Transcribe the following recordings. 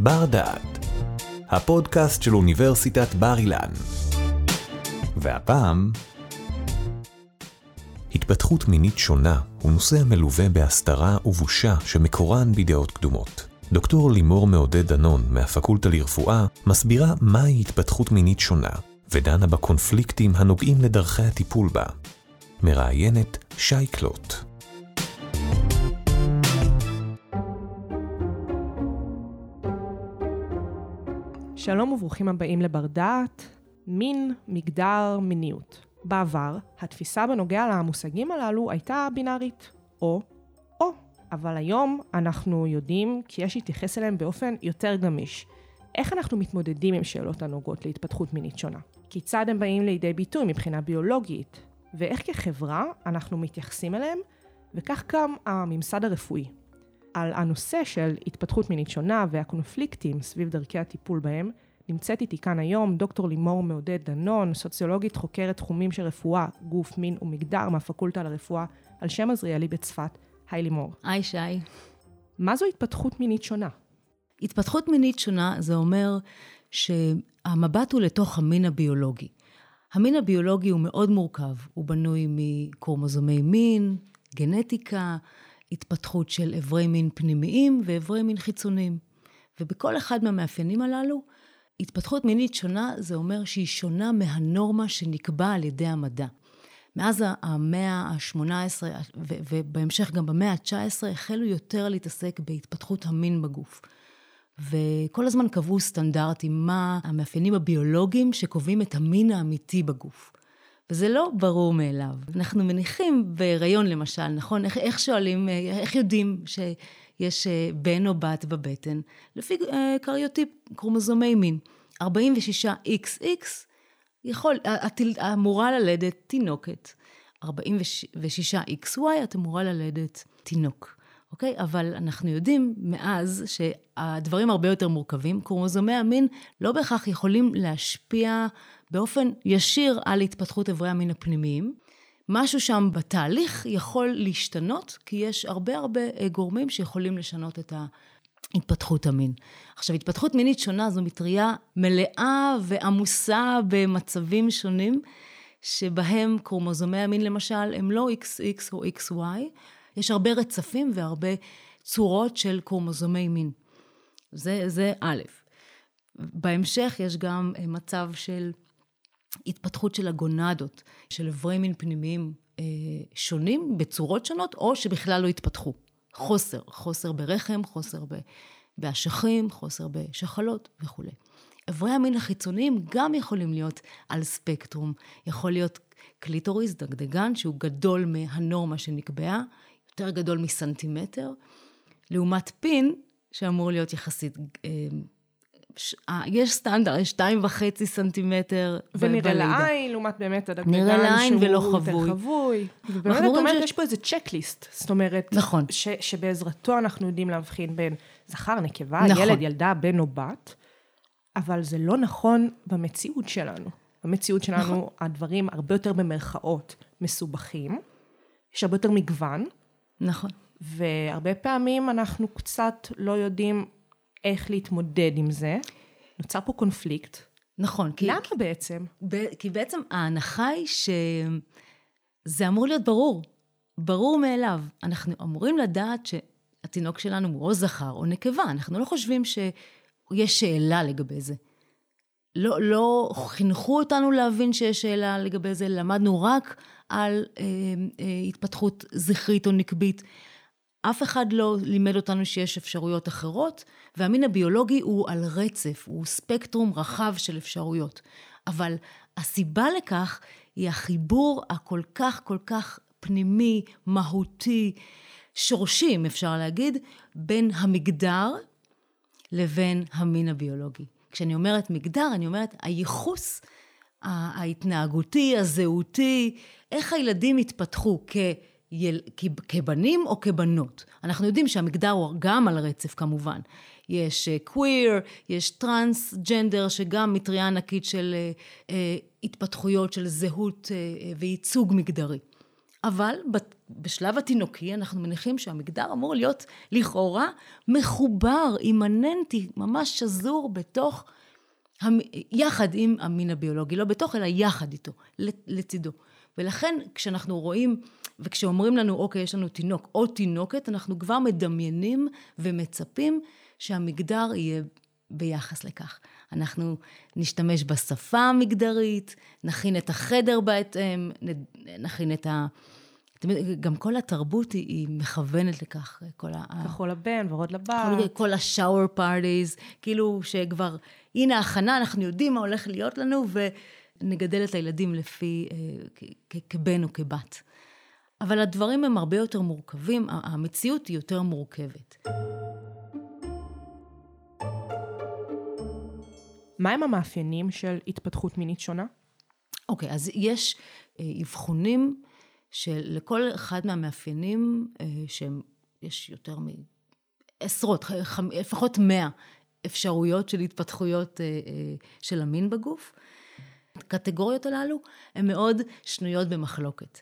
בר דעת, הפודקאסט של אוניברסיטת בר אילן. והפעם, התפתחות מינית שונה הוא נושא המלווה בהסתרה ובושה שמקורן בדעות קדומות. דוקטור לימור מעודד דנון מהפקולטה לרפואה מסבירה מהי התפתחות מינית שונה, ודנה בקונפליקטים הנוגעים לדרכי הטיפול בה. מראיינת שי קלוט. שלום וברוכים הבאים לבר דעת, מין, מגדר, מיניות. בעבר, התפיסה בנוגע למושגים הללו הייתה בינארית, או, או, אבל היום אנחנו יודעים כי יש להתייחס אליהם באופן יותר גמיש. איך אנחנו מתמודדים עם שאלות הנוגעות להתפתחות מינית שונה? כיצד הם באים לידי ביטוי מבחינה ביולוגית? ואיך כחברה אנחנו מתייחסים אליהם? וכך גם הממסד הרפואי. על הנושא של התפתחות מינית שונה והקונפליקטים סביב דרכי הטיפול בהם, נמצאת איתי כאן היום דוקטור לימור מעודד דנון, סוציולוגית חוקרת תחומים של רפואה, גוף, מין ומגדר מהפקולטה לרפואה על שם עזריאלי בצפת. היי לימור. היי שי. מה זו התפתחות מינית שונה? התפתחות מינית שונה זה אומר שהמבט הוא לתוך המין הביולוגי. המין הביולוגי הוא מאוד מורכב, הוא בנוי מקרומוזומי מין, גנטיקה, התפתחות של אברי מין פנימיים ואברי מין חיצוניים. ובכל אחד מהמאפיינים הללו, התפתחות מינית שונה זה אומר שהיא שונה מהנורמה שנקבע על ידי המדע. מאז המאה ה-18 ובהמשך גם במאה ה-19 החלו יותר להתעסק בהתפתחות המין בגוף. וכל הזמן קבעו סטנדרטים, מה המאפיינים הביולוגיים שקובעים את המין האמיתי בגוף. וזה לא ברור מאליו. אנחנו מניחים בהיריון למשל, נכון? איך, איך שואלים, איך יודעים שיש אה, בן או בת בבטן? לפי אה, קריוטיפ, קרומוזומי מין. 46XX יכול, את אמורה ללדת תינוקת. 46XY את אמורה ללדת תינוק. אוקיי? אבל אנחנו יודעים מאז שהדברים הרבה יותר מורכבים. קרומוזומי המין לא בהכרח יכולים להשפיע באופן ישיר על התפתחות אברי המין הפנימיים. משהו שם בתהליך יכול להשתנות, כי יש הרבה הרבה אה, גורמים שיכולים לשנות את התפתחות המין. עכשיו, התפתחות מינית שונה זו מטריה מלאה ועמוסה במצבים שונים, שבהם קרומוזומי המין למשל הם לא XX או XY, יש הרבה רצפים והרבה צורות של קרומוזומי מין. זה, זה א'. בהמשך יש גם אה, מצב של התפתחות של הגונדות, של איברי מין פנימיים אה, שונים, בצורות שונות, או שבכלל לא התפתחו. חוסר, חוסר ברחם, חוסר באשכים, חוסר בשחלות וכולי. איברי המין החיצוניים גם יכולים להיות על ספקטרום. יכול להיות קליטוריס, דגדגן, שהוא גדול מהנורמה שנקבעה, יותר גדול מסנטימטר, לעומת פין, שאמור להיות יחסית... אה, אה, יש סטנדרט, יש שתיים וחצי סנטימטר ונראה לעין, לעומת באמת הדגדגן נראה לעין ולא חבוי. חבוי. ובאמת, את אומרת, יש פה איזה צ'קליסט. זאת אומרת, נכון. ש, שבעזרתו אנחנו יודעים להבחין בין זכר, נקבה, נכון. ילד, ילדה, בן או בת, אבל זה לא נכון במציאות שלנו. במציאות שלנו נכון. הדברים הרבה יותר במרכאות מסובכים, יש הרבה יותר מגוון, נכון. והרבה פעמים אנחנו קצת לא יודעים איך להתמודד עם זה. נוצר פה קונפליקט. נכון. כי, למה בעצם? ב, כי בעצם ההנחה היא שזה אמור להיות ברור. ברור מאליו. אנחנו אמורים לדעת שהתינוק שלנו הוא או זכר או נקבה. אנחנו לא חושבים שיש שאלה לגבי זה. לא, לא חינכו אותנו להבין שיש שאלה לגבי זה, למדנו רק על אה, אה, התפתחות זכרית או נקבית. אף אחד לא לימד אותנו שיש אפשרויות אחרות, והמין הביולוגי הוא על רצף, הוא ספקטרום רחב של אפשרויות. אבל הסיבה לכך היא החיבור הכל כך כל כך פנימי, מהותי, שורשי, אם אפשר להגיד, בין המגדר לבין המין הביולוגי. כשאני אומרת מגדר, אני אומרת הייחוס ההתנהגותי, הזהותי, איך הילדים התפתחו כיל, כבנים או כבנות. אנחנו יודעים שהמגדר הוא גם על רצף כמובן. יש קוויר, uh, יש טרנסג'נדר, שגם מטריה ענקית של uh, uh, התפתחויות של זהות וייצוג מגדרי. אבל בשלב התינוקי אנחנו מניחים שהמגדר אמור להיות לכאורה מחובר, אימננטי, ממש שזור בתוך, יחד עם המין הביולוגי, לא בתוך, אלא יחד איתו, לצידו. ולכן כשאנחנו רואים, וכשאומרים לנו, אוקיי, יש לנו תינוק או תינוקת, אנחנו כבר מדמיינים ומצפים שהמגדר יהיה ביחס לכך. אנחנו נשתמש בשפה המגדרית, נכין את החדר בהתאם, נכין את ה... גם כל התרבות היא, היא מכוונת לכך, כל ה... כחול לבן, ורוד לבת. כל, כל השאור פארטיז, כאילו שכבר, הנה ההכנה, אנחנו יודעים מה הולך להיות לנו, ונגדל את הילדים לפי, אה, כבן או כבת. אבל הדברים הם הרבה יותר מורכבים, המציאות היא יותר מורכבת. מהם המאפיינים של התפתחות מינית שונה? אוקיי, okay, אז יש אה, אבחונים שלכל אחד מהמאפיינים, אה, שהם, יש יותר מעשרות, לפחות מאה אפשרויות של התפתחויות אה, של המין בגוף. הקטגוריות הללו הן מאוד שנויות במחלוקת.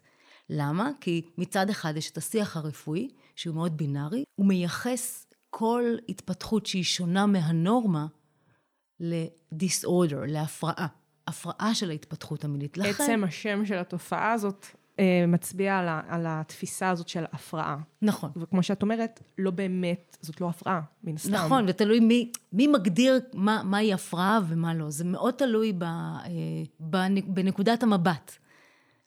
למה? כי מצד אחד יש את השיח הרפואי, שהוא מאוד בינארי, הוא מייחס כל התפתחות שהיא שונה מהנורמה לדיסאורדר, להפרעה. הפרעה של ההתפתחות המינית. לכן... עצם השם של התופעה הזאת אה, מצביע על, ה, על התפיסה הזאת של הפרעה. נכון. וכמו שאת אומרת, לא באמת, זאת לא הפרעה, מן סתם. נכון, ותלוי מי, מי מגדיר מה, מהי הפרעה ומה לא. זה מאוד תלוי ב, אה, בנקודת המבט.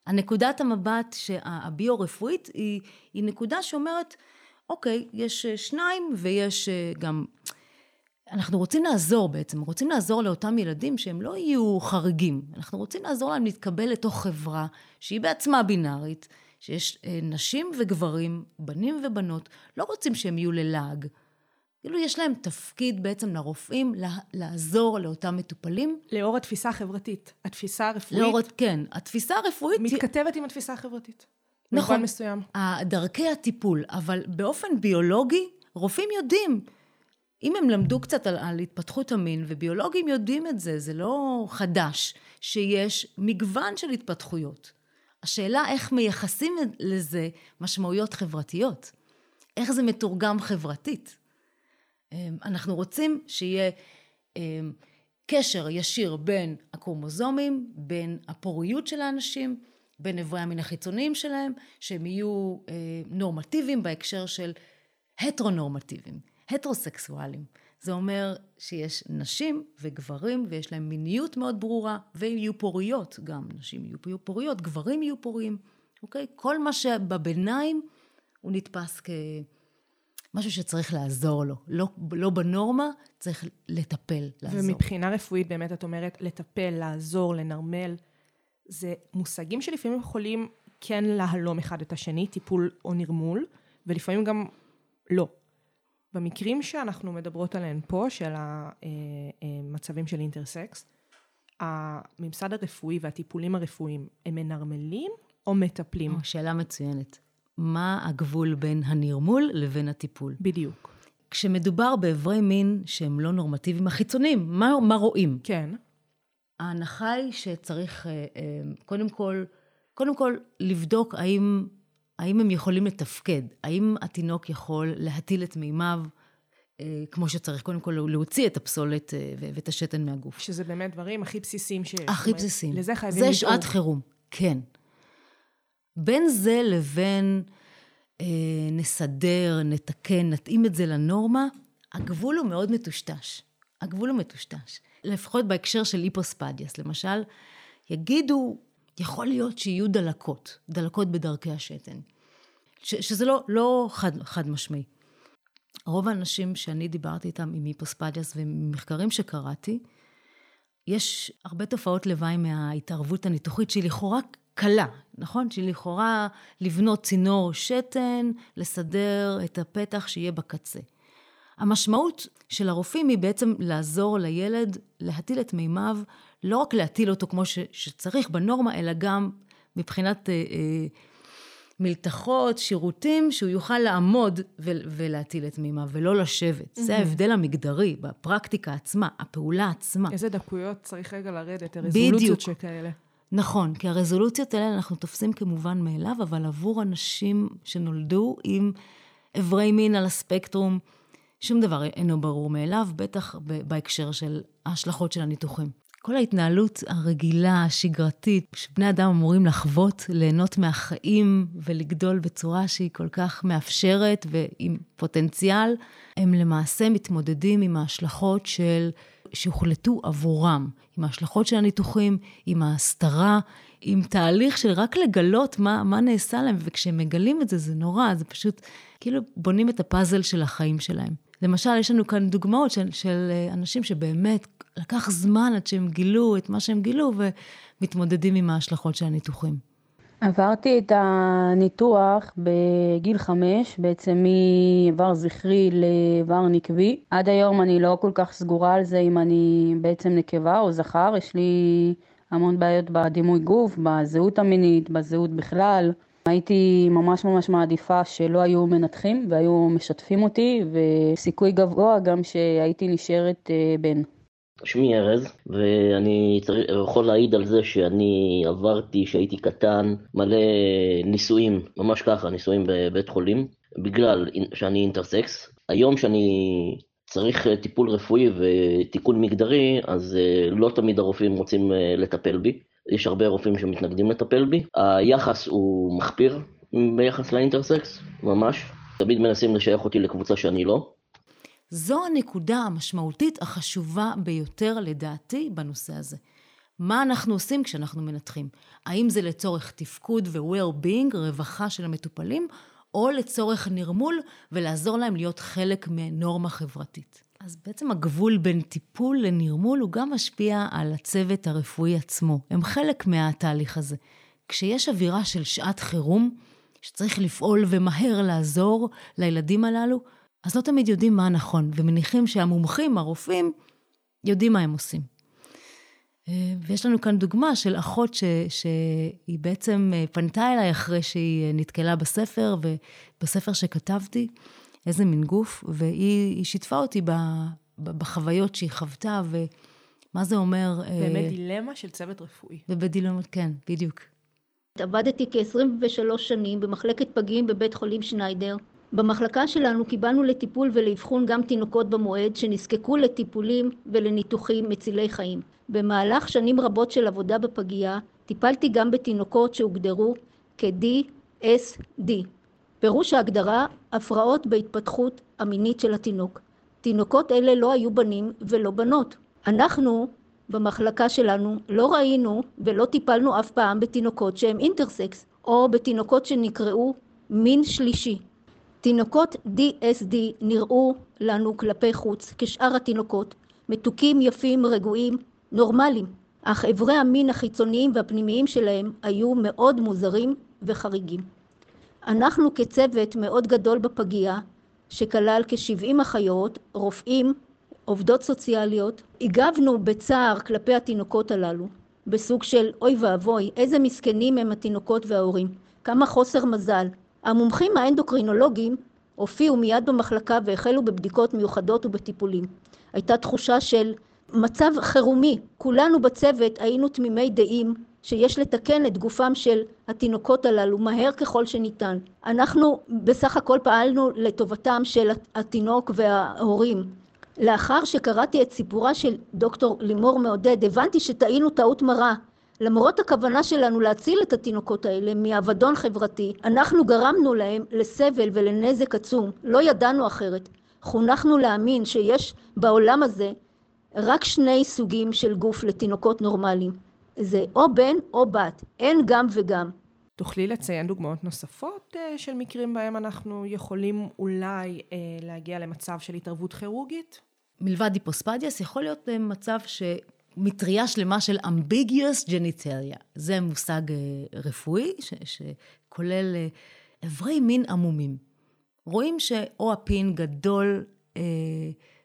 הנקודת המבט הביו-רפואית היא, היא נקודה שאומרת, אוקיי, יש אה, שניים ויש אה, גם... אנחנו רוצים לעזור בעצם, רוצים לעזור לאותם ילדים שהם לא יהיו חריגים. אנחנו רוצים לעזור להם להתקבל לתוך חברה שהיא בעצמה בינארית, שיש אה, נשים וגברים, בנים ובנות, לא רוצים שהם יהיו ללעג. כאילו יש להם תפקיד בעצם לרופאים לעזור לאותם מטופלים. לאור התפיסה החברתית. התפיסה הרפואית... לאור, כן, התפיסה הרפואית... מתכתבת עם התפיסה החברתית. נכון. מסוים. דרכי הטיפול, אבל באופן ביולוגי, רופאים יודעים. אם הם למדו קצת על, על התפתחות המין, וביולוגים יודעים את זה, זה לא חדש, שיש מגוון של התפתחויות. השאלה איך מייחסים לזה משמעויות חברתיות. איך זה מתורגם חברתית. אמ, אנחנו רוצים שיהיה אמ, קשר ישיר בין הקרומוזומים, בין הפוריות של האנשים, בין אברי המין החיצוניים שלהם, שהם יהיו אה, נורמטיביים בהקשר של הטרונורמטיביים, הטרוסקסואלים. זה אומר שיש נשים וגברים ויש להם מיניות מאוד ברורה ויהיו פוריות גם, נשים יהיו פוריות, גברים יהיו פוריים, אוקיי? כל מה שבביניים הוא נתפס כ... משהו שצריך לעזור לו. לא, לא בנורמה, צריך לטפל, לעזור. ומבחינה רפואית באמת את אומרת לטפל, לעזור, לנרמל. זה מושגים שלפעמים יכולים כן להלום אחד את השני, טיפול או נרמול, ולפעמים גם לא. במקרים שאנחנו מדברות עליהם פה, של המצבים של אינטרסקס, הממסד הרפואי והטיפולים הרפואיים, הם מנרמלים או מטפלים? שאלה מצוינת. מה הגבול בין הנרמול לבין הטיפול. בדיוק. כשמדובר באיברי מין שהם לא נורמטיביים, החיצוניים, מה, מה רואים? כן. ההנחה היא שצריך אה, אה, קודם כל, קודם כל לבדוק האם, האם הם יכולים לתפקד, האם התינוק יכול להטיל את מימיו אה, כמו שצריך, קודם כל להוציא את הפסולת ואת השתן מהגוף. שזה באמת דברים הכי בסיסיים שיש. הכי בסיסיים. לזה חייבים לדאוג. זה שעת חירום, כן. בין זה לבין נסדר, נתקן, נתאים את זה לנורמה, הגבול הוא מאוד מטושטש. הגבול הוא מטושטש. לפחות בהקשר של היפוספדיאס, למשל, יגידו, יכול להיות שיהיו דלקות, דלקות בדרכי השתן. ש, שזה לא, לא חד, חד משמעי. רוב האנשים שאני דיברתי איתם עם היפוספדיאס וממחקרים שקראתי, יש הרבה תופעות לוואי מההתערבות הניתוחית שהיא לכאורה קלה, נכון? שהיא לכאורה לבנות צינור שתן, לסדר את הפתח שיהיה בקצה. המשמעות של הרופאים היא בעצם לעזור לילד להטיל את מימיו, לא רק להטיל אותו כמו ש, שצריך בנורמה, אלא גם מבחינת אה, אה, מלתחות, שירותים, שהוא יוכל לעמוד ו- ולהטיל את מימיו, ולא לשבת. Mm-hmm. זה ההבדל המגדרי בפרקטיקה עצמה, הפעולה עצמה. איזה דקויות צריך רגע לרדת, הרזולוציות שכאלה. נכון, כי הרזולוציות האלה אנחנו תופסים כמובן מאליו, אבל עבור אנשים שנולדו עם אברי מין על הספקטרום, שום דבר אינו ברור מאליו, בטח בהקשר של ההשלכות של הניתוחים. כל ההתנהלות הרגילה, השגרתית, שבני אדם אמורים לחוות, ליהנות מהחיים ולגדול בצורה שהיא כל כך מאפשרת ועם פוטנציאל, הם למעשה מתמודדים עם ההשלכות של, שהוחלטו עבורם, עם ההשלכות של הניתוחים, עם ההסתרה, עם תהליך של רק לגלות מה, מה נעשה להם, וכשהם מגלים את זה, זה נורא, זה פשוט כאילו בונים את הפאזל של החיים שלהם. למשל, יש לנו כאן דוגמאות של, של אה, אנשים שבאמת לקח זמן עד שהם גילו את מה שהם גילו ומתמודדים עם ההשלכות של הניתוחים. עברתי את הניתוח בגיל חמש, בעצם מאיבר זכרי לאיבר נקבי. עד היום אני לא כל כך סגורה על זה אם אני בעצם נקבה או זכר, יש לי המון בעיות בדימוי גוף, בזהות המינית, בזהות בכלל. הייתי ממש ממש מעדיפה שלא היו מנתחים והיו משתפים אותי, וסיכוי גבוה גם שהייתי נשארת אה, בן. שמי ארז, ואני צריך, יכול להעיד על זה שאני עברתי, כשהייתי קטן, מלא ניסויים, ממש ככה, ניסויים בבית חולים, בגלל שאני אינטרסקס. היום שאני צריך טיפול רפואי ותיקון מגדרי, אז אה, לא תמיד הרופאים רוצים אה, לטפל בי. יש הרבה רופאים שמתנגדים לטפל בי. היחס הוא מחפיר ביחס לאינטרסקס, ממש. תמיד מנסים לשייך אותי לקבוצה שאני לא. זו הנקודה המשמעותית החשובה ביותר לדעתי בנושא הזה. מה אנחנו עושים כשאנחנו מנתחים? האם זה לצורך תפקוד ו-well-being, רווחה של המטופלים, או לצורך נרמול ולעזור להם להיות חלק מנורמה חברתית? אז בעצם הגבול בין טיפול לנרמול הוא גם משפיע על הצוות הרפואי עצמו. הם חלק מהתהליך הזה. כשיש אווירה של שעת חירום, שצריך לפעול ומהר לעזור לילדים הללו, אז לא תמיד יודעים מה נכון, ומניחים שהמומחים, הרופאים, יודעים מה הם עושים. אה, ויש לנו כאן דוגמה של אחות ש, שהיא בעצם אה, פנתה אליי אחרי שהיא אה, נתקלה בספר, ובספר שכתבתי, איזה מין גוף, והיא שיתפה אותי בחוויות שהיא חוותה, ומה זה אומר... באמת דילמה של צוות רפואי. ובדילמות, כן, בדיוק. עבדתי כ-23 שנים במחלקת פגים בבית חולים שניידר. במחלקה שלנו קיבלנו לטיפול ולאבחון גם תינוקות במועד שנזקקו לטיפולים ולניתוחים מצילי חיים. במהלך שנים רבות של עבודה בפגייה טיפלתי גם בתינוקות שהוגדרו כ-DSD. פירוש ההגדרה הפרעות בהתפתחות המינית של התינוק. תינוקות אלה לא היו בנים ולא בנות. אנחנו במחלקה שלנו לא ראינו ולא טיפלנו אף פעם בתינוקות שהם אינטרסקס או בתינוקות שנקראו מין שלישי. תינוקות DSD נראו לנו כלפי חוץ כשאר התינוקות, מתוקים, יפים, רגועים, נורמליים, אך אברי המין החיצוניים והפנימיים שלהם היו מאוד מוזרים וחריגים. אנחנו כצוות מאוד גדול בפגייה, שכלל כ-70 אחיות, רופאים, עובדות סוציאליות, הגבנו בצער כלפי התינוקות הללו, בסוג של אוי ואבוי, איזה מסכנים הם התינוקות וההורים, כמה חוסר מזל, המומחים האנדוקרינולוגיים הופיעו מיד במחלקה והחלו בבדיקות מיוחדות ובטיפולים. הייתה תחושה של מצב חירומי. כולנו בצוות היינו תמימי דעים שיש לתקן את גופם של התינוקות הללו מהר ככל שניתן. אנחנו בסך הכל פעלנו לטובתם של התינוק וההורים. לאחר שקראתי את סיפורה של דוקטור לימור מעודד הבנתי שטעינו טעות מרה למרות הכוונה שלנו להציל את התינוקות האלה מאבדון חברתי, אנחנו גרמנו להם לסבל ולנזק עצום, לא ידענו אחרת. חונכנו להאמין שיש בעולם הזה רק שני סוגים של גוף לתינוקות נורמליים. זה או בן או בת, אין גם וגם. תוכלי לציין דוגמאות נוספות uh, של מקרים בהם אנחנו יכולים אולי uh, להגיע למצב של התערבות כירורגית? מלבד היפוספדיאס, יכול להיות uh, מצב ש... מטריה שלמה של אמביגיוס ג'ניטליה. זה מושג אה, רפואי ש, שכולל אה, אברי מין עמומים. רואים שאו הפין גדול אה,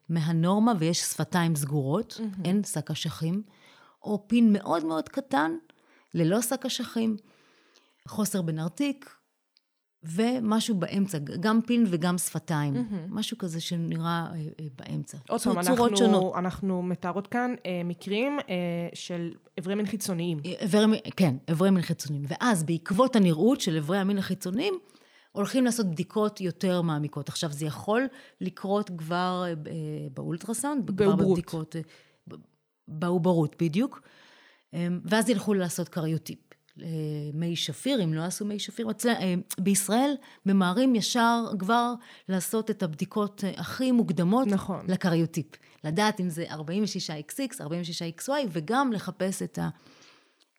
מהנורמה ויש שפתיים סגורות, mm-hmm. אין שק אשכים, או פין מאוד מאוד קטן, ללא שק אשכים, חוסר בנרתיק, ומשהו באמצע, גם פין וגם שפתיים. משהו כזה שנראה אה, אה, באמצע. עוד פעם, צורות שונות. אנחנו, אנחנו מתארות כאן אה, מקרים אה, של איברי מין חיצוניים. איברי מין, כן, איברי מין חיצוניים. ואז בעקבות הנראות של איברי המין החיצוניים, הולכים לעשות בדיקות יותר מעמיקות. עכשיו, זה יכול לקרות כבר אה, אה, באולטרסאונד, כבר. בבדיקות... אה, בעוברות, בדיוק. אה, ואז ילכו לעשות קריוטיפ. מי שפיר, אם לא עשו מי שפיר. אצל, אה, בישראל ממהרים ישר כבר לעשות את הבדיקות אה, הכי מוקדמות נכון. לקריוטיפ. לדעת אם זה 46XX, 46XY, וגם לחפש את ה...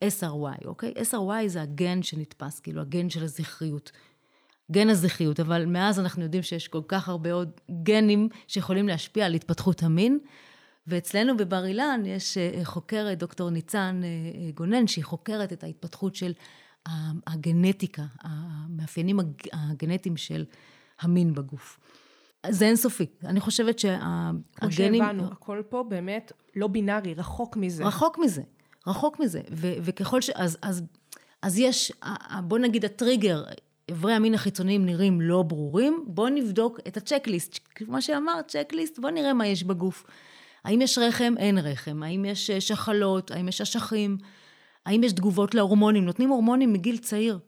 SRY, אוקיי? SRY זה הגן שנתפס, כאילו הגן של הזכריות. גן הזכריות, אבל מאז אנחנו יודעים שיש כל כך הרבה עוד גנים שיכולים להשפיע על התפתחות המין. ואצלנו בבר אילן יש אה, חוקרת, דוקטור ניצן אה, אה, גונן, שהיא חוקרת את ההתפתחות של הגנטיקה, המאפיינים הג- הגנטיים של המין בגוף. זה אינסופי. אני חושבת כמו שהגנים... שהבנו, הכל פה באמת לא בינארי, רחוק מזה. רחוק מזה, רחוק מזה. ו- וככל ש... אז, אז, אז יש, בוא נגיד הטריגר, איברי המין החיצוניים נראים לא ברורים, בוא נבדוק את הצ'קליסט. כמו שאמרת, צ'קליסט, בוא נראה מה יש בגוף. האם יש רחם? אין רחם. האם יש אה, שחלות? האם יש אשכים? האם יש תגובות להורמונים? נותנים הורמונים מגיל צעיר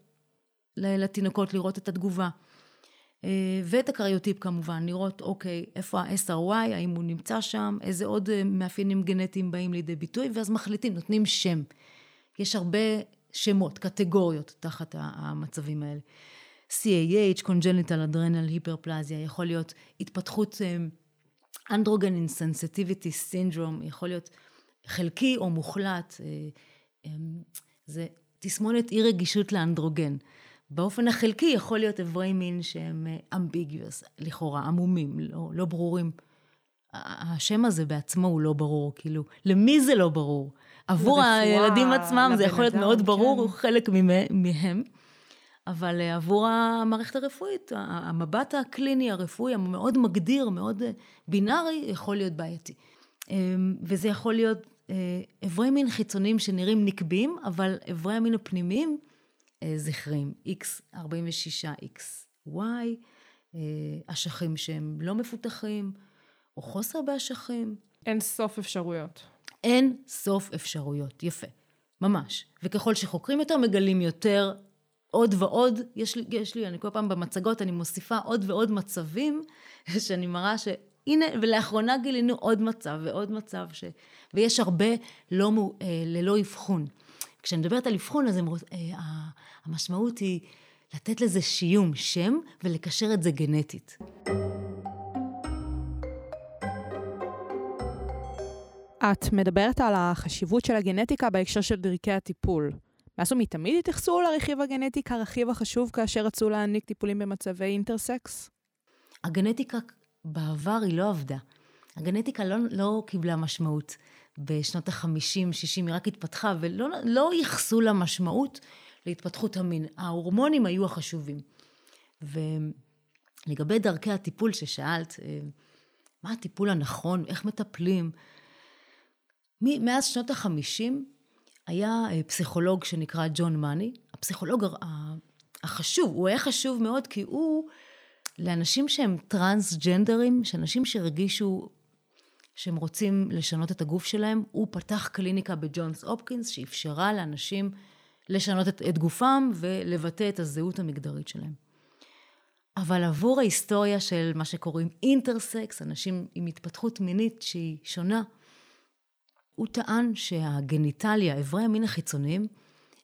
לתינוקות לראות את התגובה. אה, ואת הקריוטיפ כמובן, לראות, אוקיי, איפה ה-SRY, האם הוא נמצא שם, איזה עוד אה, מאפיינים גנטיים באים לידי ביטוי, ואז מחליטים, נותנים שם. יש הרבה שמות, קטגוריות תחת המצבים האלה. CAH, congenital adrenal hyperplasia, יכול להיות התפתחות אנדרוגן אינסנסיטיביטי סינדרום, יכול להיות חלקי או מוחלט. אה, אה, זה תסמונת אי רגישות לאנדרוגן. באופן החלקי יכול להיות איברי מין שהם אמביגיוס, לכאורה, עמומים, לא, לא ברורים. השם הזה בעצמו הוא לא ברור, כאילו, למי זה לא ברור? עבור לרפואה, הילדים עצמם זה יכול להיות מאוד ברור, כן. הוא חלק ממ- מהם. אבל אה, עבור המערכת הרפואית, המבט הקליני הרפואי המאוד מגדיר, מאוד אה, בינארי, יכול להיות בעייתי. אה, וזה יכול להיות אה, איברי מין חיצוניים שנראים נקביים, אבל איברי המין הפנימיים זכריים, X46, XY, אה, אשכים שהם לא מפותחים, או חוסר באשכים. אין סוף אפשרויות. אין סוף אפשרויות, יפה, ממש. וככל שחוקרים יותר, מגלים יותר, עוד ועוד. יש לי, יש לי, אני כל פעם במצגות, אני מוסיפה עוד ועוד מצבים, שאני מראה שהנה, ולאחרונה גילינו עוד מצב ועוד מצב, ש... ויש הרבה לא, אה, ללא אבחון. כשאני מדברת על אבחון, אז הם, אה, המשמעות היא לתת לזה שיום, שם, ולקשר את זה גנטית. את מדברת על החשיבות של הגנטיקה בהקשר של דרכי הטיפול. מאז ומתמיד התייחסו לרכיב הגנטי כרכיב החשוב כאשר רצו להעניק טיפולים במצבי אינטרסקס? הגנטיקה בעבר היא לא עבדה. הגנטיקה לא, לא קיבלה משמעות בשנות ה-50, 60, היא רק התפתחה, ולא לא ייחסו לה משמעות להתפתחות המין. ההורמונים היו החשובים. ולגבי דרכי הטיפול ששאלת, אה, מה הטיפול הנכון, איך מטפלים? מאז שנות החמישים היה אה, פסיכולוג שנקרא ג'ון מאני, הפסיכולוג החשוב, הוא היה חשוב מאוד כי הוא לאנשים שהם טרנסג'נדרים, שאנשים שהרגישו שהם רוצים לשנות את הגוף שלהם, הוא פתח קליניקה בג'ונס הופקינס שאפשרה לאנשים לשנות את, את גופם ולבטא את הזהות המגדרית שלהם. אבל עבור ההיסטוריה של מה שקוראים אינטרסקס, אנשים עם התפתחות מינית שהיא שונה, הוא טען שהגניטליה, איברי המין החיצוניים,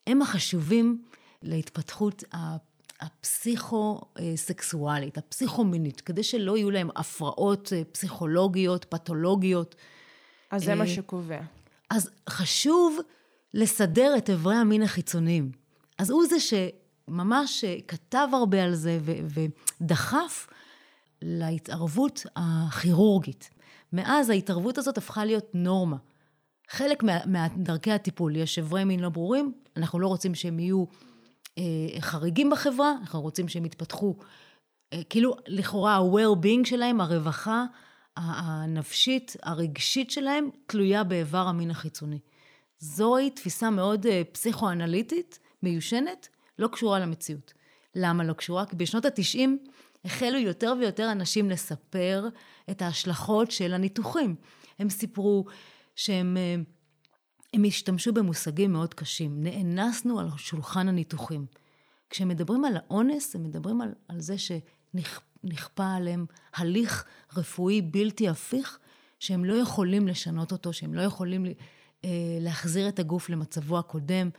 הם החשובים להתפתחות ה- הפסיכו-סקסואלית, הפסיכומינית, כדי שלא יהיו להם הפרעות אה, פסיכולוגיות, פתולוגיות. אז זה מה אה, שקובע. אז חשוב לסדר את איברי המין החיצוניים. אז הוא זה שממש אה, כתב הרבה על זה ו- ודחף להתערבות הכירורגית. מאז ההתערבות הזאת הפכה להיות נורמה. חלק מה, מהדרכי הטיפול, יש איברי מין לא ברורים, אנחנו לא רוצים שהם יהיו אה, חריגים בחברה, אנחנו רוצים שהם יתפתחו, אה, כאילו לכאורה ה-well-being שלהם, הרווחה הנפשית, הרגשית שלהם, תלויה באיבר המין החיצוני. זוהי תפיסה מאוד אה, פסיכואנליטית, מיושנת, לא קשורה למציאות. למה לא קשורה? כי בשנות התשעים החלו יותר ויותר אנשים לספר את ההשלכות של הניתוחים. הם סיפרו שהם אה, הם השתמשו במושגים מאוד קשים. נאנסנו על שולחן הניתוחים. כשהם מדברים על האונס, הם מדברים על, על זה שנכפה עליהם הליך רפואי בלתי הפיך, שהם לא יכולים לשנות אותו, שהם לא יכולים אה, להחזיר את הגוף למצבו הקודם.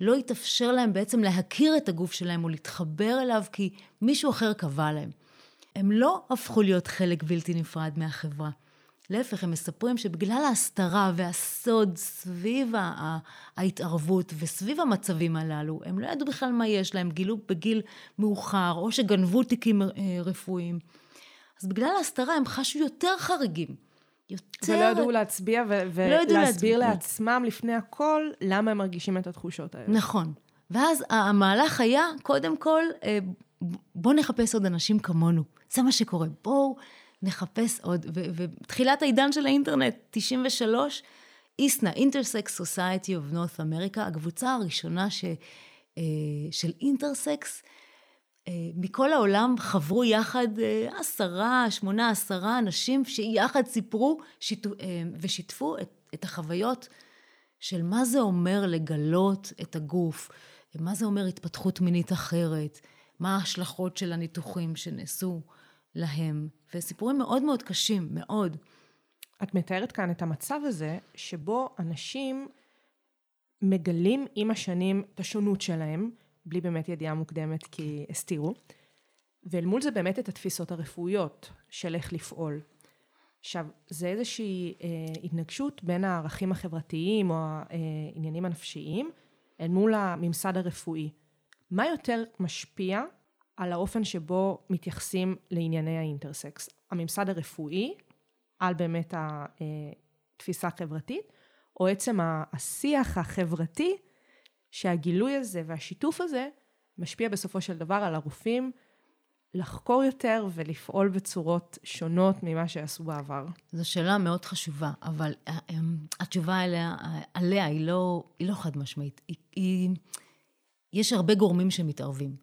לא התאפשר להם בעצם להכיר את הגוף שלהם או להתחבר אליו כי מישהו אחר קבע להם. הם לא הפכו להיות חלק בלתי נפרד מהחברה. להפך, הם מספרים שבגלל ההסתרה והסוד סביב ההתערבות וסביב המצבים הללו, הם לא ידעו בכלל מה יש להם, גילו בגיל מאוחר, או שגנבו תיקים אה, רפואיים. אז בגלל ההסתרה הם חשו יותר חריגים. יותר... ולא ידעו להצביע ו- לא ולהסביר להצביע. לעצמם לפני הכל למה הם מרגישים את התחושות האלה. נכון. ואז המהלך היה, קודם כל, אה, בואו נחפש עוד אנשים כמונו. זה מה שקורה. בואו נחפש עוד. ותחילת העידן של האינטרנט, 93, איסנה, Intersex Society of North America, הקבוצה הראשונה ש, אה, של אינטרסקס, אה, מכל העולם חברו יחד עשרה, שמונה, עשרה אנשים שיחד סיפרו שיתו, ושיתפו את, את החוויות של מה זה אומר לגלות את הגוף, מה זה אומר התפתחות מינית אחרת, מה ההשלכות של הניתוחים שנעשו להם, וסיפורים מאוד מאוד קשים, מאוד. את מתארת כאן את המצב הזה, שבו אנשים מגלים עם השנים את השונות שלהם, בלי באמת ידיעה מוקדמת כי הסתירו, ואל מול זה באמת את התפיסות הרפואיות של איך לפעול. עכשיו, זה איזושהי אה, התנגשות בין הערכים החברתיים או העניינים הנפשיים אל מול הממסד הרפואי. מה יותר משפיע על האופן שבו מתייחסים לענייני האינטרסקס? הממסד הרפואי, על באמת התפיסה החברתית, או עצם השיח החברתי שהגילוי הזה והשיתוף הזה משפיע בסופו של דבר על הרופאים לחקור יותר ולפעול בצורות שונות ממה שעשו בעבר? זו שאלה מאוד חשובה, אבל אה, אמ, התשובה עליה, עליה היא, לא, היא לא חד משמעית. היא, היא, יש הרבה גורמים שמתערבים.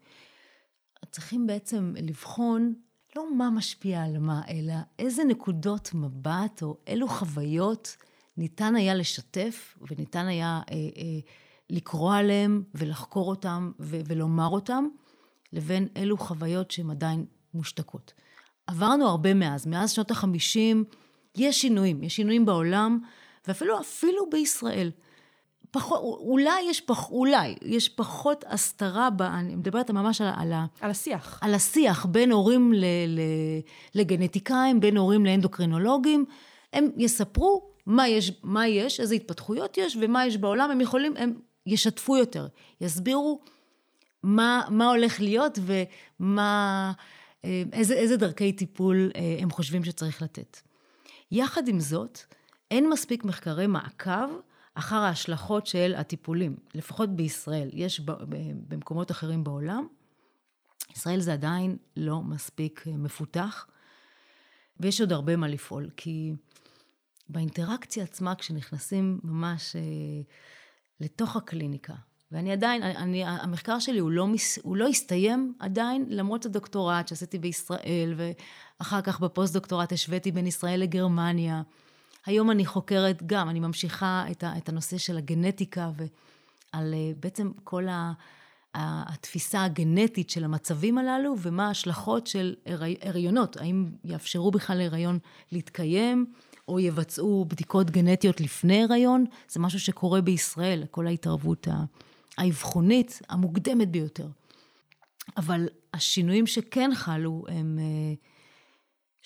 צריכים בעצם לבחון לא מה משפיע על מה, אלא איזה נקודות מבט או אילו חוויות ניתן היה לשתף וניתן היה אה, אה, לקרוא עליהם ולחקור אותם ו- ולומר אותם. לבין אלו חוויות שהן עדיין מושתקות. עברנו הרבה מאז, מאז שנות החמישים יש שינויים, יש שינויים בעולם, ואפילו אפילו בישראל. פחות, אולי יש, פח, אולי, יש פחות הסתרה, ב, אני מדברת ממש על, על, על השיח. על השיח בין הורים ל, ל, לגנטיקאים, בין הורים לאנדוקרינולוגים. הם יספרו מה יש, מה יש, איזה התפתחויות יש ומה יש בעולם, הם יכולים, הם ישתפו יותר, יסבירו מה, מה הולך להיות ומה, אה, איזה, איזה דרכי טיפול אה, הם חושבים שצריך לתת. יחד עם זאת, אין מספיק מחקרי מעקב אחר ההשלכות של הטיפולים, לפחות בישראל. יש במקומות אחרים בעולם. ישראל זה עדיין לא מספיק אה, מפותח, ויש עוד הרבה מה לפעול, כי באינטראקציה עצמה, כשנכנסים ממש לתוך הקליניקה, ואני עדיין, אני, המחקר שלי הוא לא, הוא לא הסתיים עדיין, למרות הדוקטורט שעשיתי בישראל, ואחר כך בפוסט-דוקטורט השוויתי בין ישראל לגרמניה. היום אני חוקרת גם, אני ממשיכה את, ה, את הנושא של הגנטיקה ועל אה, בעצם כל ה, ה, התפיסה הגנטית של המצבים הללו, ומה ההשלכות של הריונות, האם יאפשרו בכלל להריון להתקיים, או יבצעו בדיקות גנטיות לפני הריון, זה משהו שקורה בישראל, כל ההתערבות. האבחונית המוקדמת ביותר. אבל השינויים שכן חלו הם אה,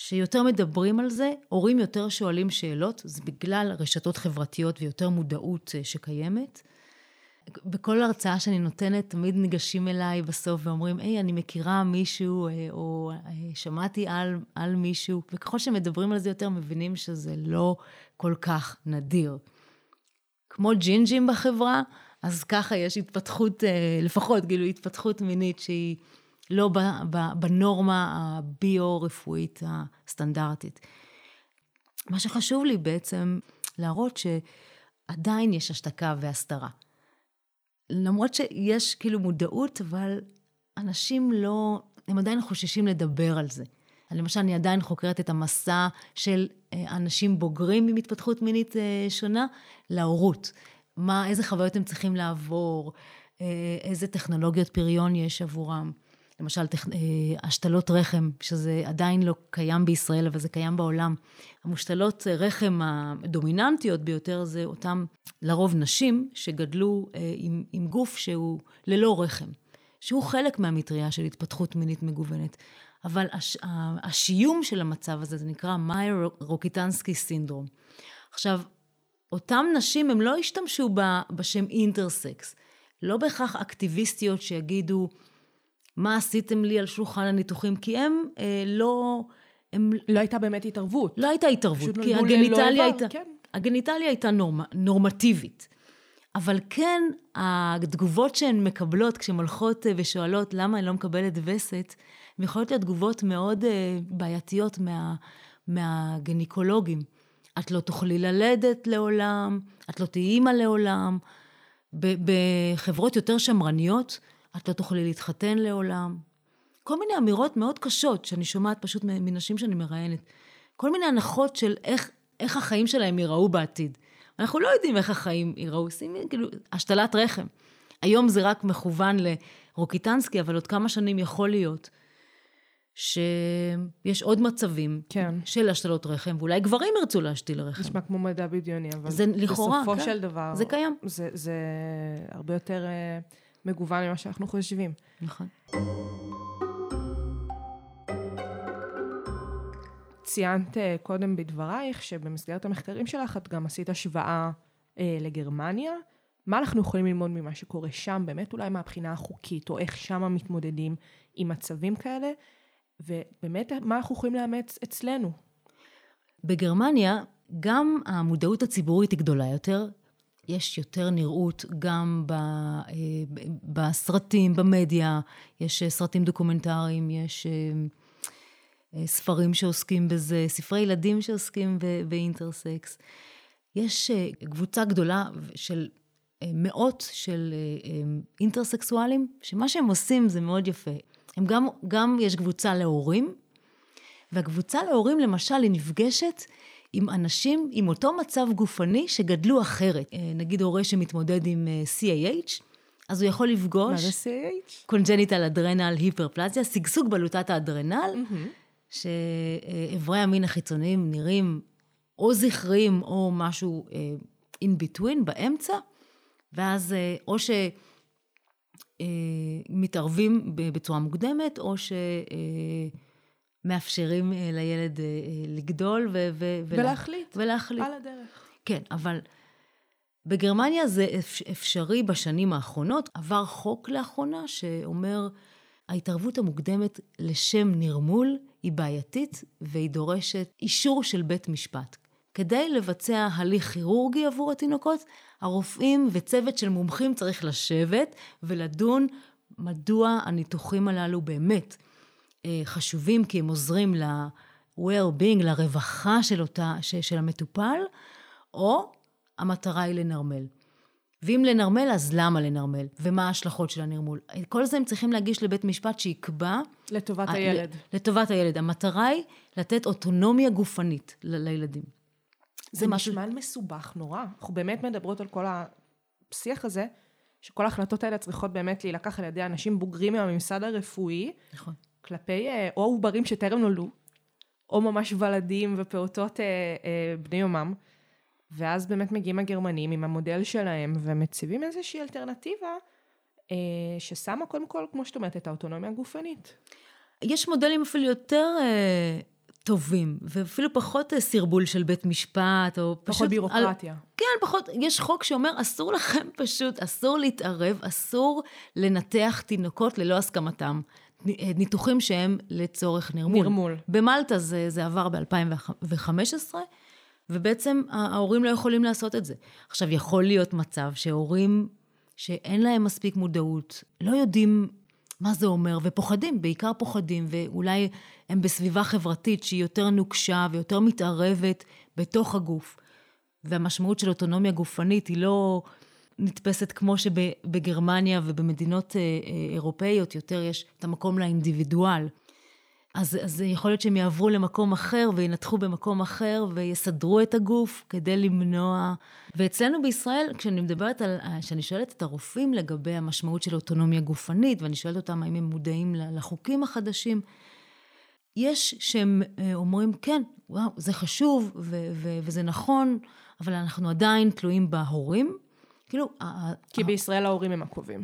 שיותר מדברים על זה, הורים יותר שואלים שאלות, זה בגלל רשתות חברתיות ויותר מודעות אה, שקיימת. בכל הרצאה שאני נותנת, תמיד ניגשים אליי בסוף ואומרים, היי, אני מכירה מישהו, אה, או שמעתי על, על מישהו, וככל שמדברים על זה יותר, מבינים שזה לא כל כך נדיר. כמו ג'ינג'ים בחברה, אז ככה יש התפתחות, אה, לפחות, כאילו, התפתחות מינית שהיא לא בנורמה הביו-רפואית הסטנדרטית. מה שחשוב לי בעצם להראות שעדיין יש השתקה והסתרה. למרות שיש כאילו מודעות, אבל אנשים לא, הם עדיין חוששים לדבר על זה. למשל, אני עדיין חוקרת את המסע של אה, אנשים בוגרים עם התפתחות מינית אה, שונה להורות. מה, איזה חוויות הם צריכים לעבור, אה, איזה טכנולוגיות פריון יש עבורם. למשל, טכ... השתלות רחם, שזה עדיין לא קיים בישראל, אבל זה קיים בעולם. המושתלות רחם הדומיננטיות ביותר זה אותם, לרוב נשים, שגדלו עם, עם גוף שהוא ללא רחם, שהוא חלק מהמטריה של התפתחות מינית מגוונת. אבל הש, השיום של המצב הזה, זה נקרא מאייר רוקיטנסקי סינדרום. עכשיו, אותם נשים, הם לא השתמשו בשם intersex. לא בהכרח אקטיביסטיות שיגידו, מה עשיתם לי על שולחן הניתוחים? כי הם אה, לא... הם... לא הייתה באמת התערבות. לא הייתה התערבות, כי ה genitalia הייתה, כן. הגניטליה הייתה נורמ, נורמטיבית. אבל כן, התגובות שהן מקבלות כשהן הולכות אה, ושואלות למה אני לא מקבלת וסת, הן יכולות להיות תגובות מאוד uh, בעייתיות מה, מהגניקולוגים. את לא תוכלי ללדת לעולם, את לא תהיי אימא לעולם. בחברות יותר שמרניות, את לא תוכלי להתחתן לעולם. כל מיני אמירות מאוד קשות שאני שומעת פשוט מנשים שאני מראיינת. כל מיני הנחות של איך, איך החיים שלהם ייראו בעתיד. אנחנו לא יודעים איך החיים ייראו, שימי, כאילו, השתלת רחם. היום זה רק מכוון לרוקיטנסקי, אבל עוד כמה שנים יכול להיות שיש עוד מצבים כן. של השתלות רחם, ואולי גברים ירצו להשתיל רחם. נשמע כמו מדע בדיוני, אבל זה לכאורה, בסופו כן. של דבר... זה קיים. זה, זה הרבה יותר uh, מגוון ממה שאנחנו חושבים. נכון. ציינת uh, קודם בדברייך שבמסגרת המחקרים שלך את גם עשית השוואה uh, לגרמניה. מה אנחנו יכולים ללמוד ממה שקורה שם, באמת אולי מהבחינה החוקית, או איך שם מתמודדים עם מצבים כאלה, ובאמת מה אנחנו יכולים לאמץ אצלנו. בגרמניה גם המודעות הציבורית היא גדולה יותר, יש יותר נראות גם ב, אה, בסרטים, במדיה, יש סרטים דוקומנטריים, יש אה, ספרים שעוסקים בזה, ספרי ילדים שעוסקים באינטרסקס. יש אה, קבוצה גדולה של מאות של אינטרסקסואלים, שמה שהם עושים זה מאוד יפה. הם גם, גם יש קבוצה להורים, והקבוצה להורים למשל היא נפגשת עם אנשים עם אותו מצב גופני שגדלו אחרת. אה, נגיד הורה שמתמודד עם אה, CAH, אז הוא יכול לפגוש... מה זה CAH? congenital adrenal hyperplasia, שגשוג בלוטת האדרנל, mm-hmm. שאיברי המין החיצוניים נראים או זכריים או משהו אה, in between, באמצע, ואז או ש... מתערבים בצורה מוקדמת, או שמאפשרים אה, לילד אה, לגדול ו- ו- ולהחליט. ולהחליט. על הדרך. כן, אבל בגרמניה זה אפשרי בשנים האחרונות. עבר חוק לאחרונה שאומר, ההתערבות המוקדמת לשם נרמול היא בעייתית והיא דורשת אישור של בית משפט. כדי לבצע הליך כירורגי עבור התינוקות, הרופאים וצוות של מומחים צריך לשבת ולדון מדוע הניתוחים הללו באמת אה, חשובים, כי הם עוזרים ל-well-being, לרווחה של, אותה, של המטופל, או המטרה היא לנרמל. ואם לנרמל, אז למה לנרמל? ומה ההשלכות של הנרמול? כל זה הם צריכים להגיש לבית משפט שיקבע... לטובת הילד. לטובת הילד. המטרה היא לתת אוטונומיה גופנית לילדים. זה משהו... נשמע מסובך נורא. אנחנו באמת מדברות על כל השיח הזה, שכל ההחלטות האלה צריכות באמת להילקח על ידי אנשים בוגרים מהממסד הרפואי. נכון. כלפי אה, או עוברים שטרם נולדו, או ממש ולדים ופעוטות אה, אה, בני יומם. ואז באמת מגיעים הגרמנים עם המודל שלהם ומציבים איזושהי אלטרנטיבה אה, ששמה קודם כל, כמו שאת אומרת, את האוטונומיה הגופנית. יש מודלים אפילו יותר אה, טובים, ואפילו פחות אה, סרבול של בית משפט, או פחות פשוט... בירוקרטיה. על, כן, פחות, יש חוק שאומר, אסור לכם פשוט, אסור להתערב, אסור לנתח תינוקות ללא הסכמתם. ניתוחים שהם לצורך נרמול. נרמול. במלטה זה, זה עבר ב-2015, ובעצם ההורים לא יכולים לעשות את זה. עכשיו, יכול להיות מצב שהורים שאין להם מספיק מודעות, לא יודעים מה זה אומר, ופוחדים, בעיקר פוחדים, ואולי הם בסביבה חברתית שהיא יותר נוקשה ויותר מתערבת בתוך הגוף. והמשמעות של אוטונומיה גופנית היא לא נתפסת כמו שבגרמניה ובמדינות אה, אה, אירופאיות יותר יש את המקום לאינדיבידואל. אז, אז יכול להיות שהם יעברו למקום אחר וינתחו במקום אחר ויסדרו את הגוף כדי למנוע. ואצלנו בישראל, כשאני מדברת על, כשאני שואלת את הרופאים לגבי המשמעות של אוטונומיה גופנית, ואני שואלת אותם האם הם מודעים לחוקים החדשים, יש שהם אה, אומרים, כן, וואו, זה חשוב ו- ו- וזה נכון, אבל אנחנו עדיין תלויים בהורים. כאילו... כי בישראל ההורים הם הקובעים.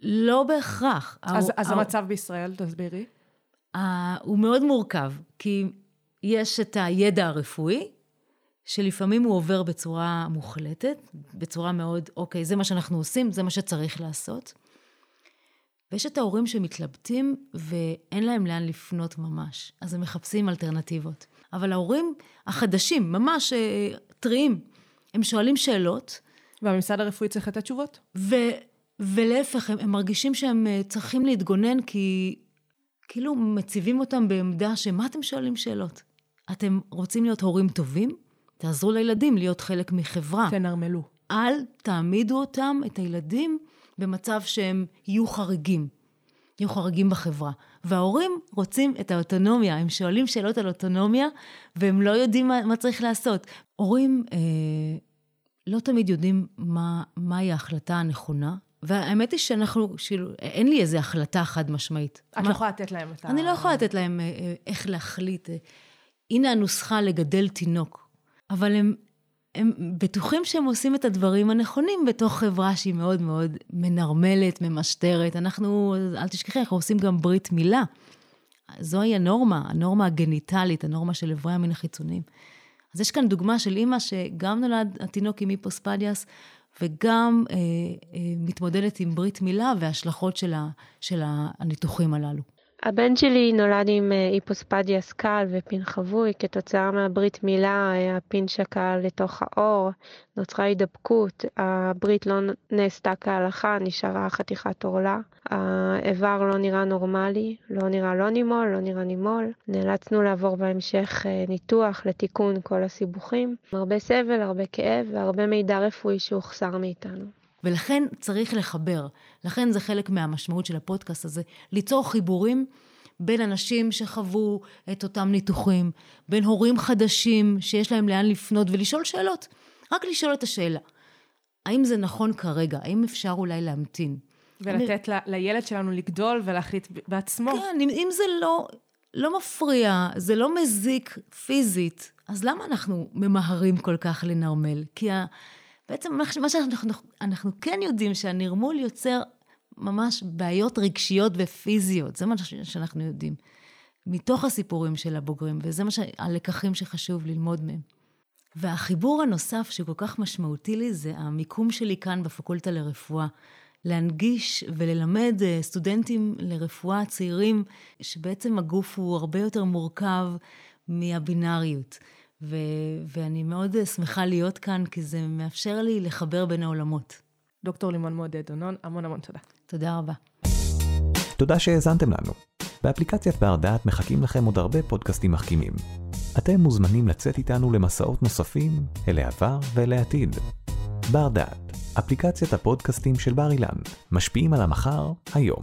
לא בהכרח. אז, אז המצב בישראל, תסבירי. הוא מאוד מורכב, כי יש את הידע הרפואי, שלפעמים הוא עובר בצורה מוחלטת, בצורה מאוד, אוקיי, זה מה שאנחנו עושים, זה מה שצריך לעשות. ויש את ההורים שמתלבטים ואין להם לאן לפנות ממש, אז הם מחפשים אלטרנטיבות. אבל ההורים החדשים, ממש אה, טריים, הם שואלים שאלות. והממסד הרפואי צריך לתת תשובות? ו, ולהפך, הם, הם מרגישים שהם אה, צריכים להתגונן כי כאילו מציבים אותם בעמדה שמה אתם שואלים שאלות? אתם רוצים להיות הורים טובים? תעזרו לילדים להיות חלק מחברה. תנרמלו. אל תעמידו אותם, את הילדים, במצב שהם יהיו חריגים. יהיו חריגים בחברה. וההורים רוצים את האוטונומיה, הם שואלים שאלות על אוטונומיה, והם לא יודעים מה, מה צריך לעשות. הורים אה, לא תמיד יודעים מה, מהי ההחלטה הנכונה, והאמת היא שאנחנו, כאילו, אין לי איזו החלטה חד משמעית. את לא יכולה לתת להם את ה... אני לא יכולה לתת להם אה, אה, איך להחליט. הנה הנוסחה לגדל תינוק. אבל הם, הם בטוחים שהם עושים את הדברים הנכונים בתוך חברה שהיא מאוד מאוד מנרמלת, ממשטרת. אנחנו, אל תשכחי, אנחנו עושים גם ברית מילה. זוהי הנורמה, הנורמה הגניטלית, הנורמה של איברי המין החיצוניים. אז יש כאן דוגמה של אימא שגם נולד התינוק עם היפוספדיאס, וגם אה, אה, מתמודדת עם ברית מילה וההשלכות של, ה, של הניתוחים הללו. הבן שלי נולד עם אה, היפוספדיאס קל ופין חבוי, כתוצאה מהברית מילה הפין שקע לתוך האור, נוצרה הידבקות, הברית לא נעשתה כהלכה, נשארה חתיכת עורלה, האיבר לא נראה נורמלי, לא נראה לא נימול, לא נראה נימול, נאלצנו לעבור בהמשך אה, ניתוח לתיקון כל הסיבוכים, הרבה סבל, הרבה כאב והרבה מידע רפואי שהוחסר מאיתנו. ולכן צריך לחבר. לכן זה חלק מהמשמעות של הפודקאסט הזה, ליצור חיבורים בין אנשים שחוו את אותם ניתוחים, בין הורים חדשים שיש להם לאן לפנות ולשאול שאלות. רק לשאול את השאלה, האם זה נכון כרגע? האם אפשר אולי להמתין? ולתת אני... לילד שלנו לגדול ולהחליט בעצמו. כן, אם, אם זה לא, לא מפריע, זה לא מזיק פיזית, אז למה אנחנו ממהרים כל כך לנרמל? כי ה... בעצם מה שאנחנו אנחנו כן יודעים שהנרמול יוצר ממש בעיות רגשיות ופיזיות, זה מה שאנחנו יודעים. מתוך הסיפורים של הבוגרים, וזה מה הלקחים שחשוב ללמוד מהם. והחיבור הנוסף שכל כך משמעותי לי זה המיקום שלי כאן בפקולטה לרפואה. להנגיש וללמד אה, סטודנטים לרפואה צעירים, שבעצם הגוף הוא הרבה יותר מורכב מהבינאריות. ו- ואני מאוד שמחה להיות כאן, כי זה מאפשר לי לחבר בין העולמות. דוקטור לימון מועדד דונון, המון המון תודה. תודה רבה. תודה שהאזנתם לנו. באפליקציית בר דעת מחכים לכם עוד הרבה פודקאסטים מחכימים. אתם מוזמנים לצאת איתנו למסעות נוספים אל העבר ואל העתיד. בר דעת, אפליקציית הפודקאסטים של בר אילן, משפיעים על המחר, היום.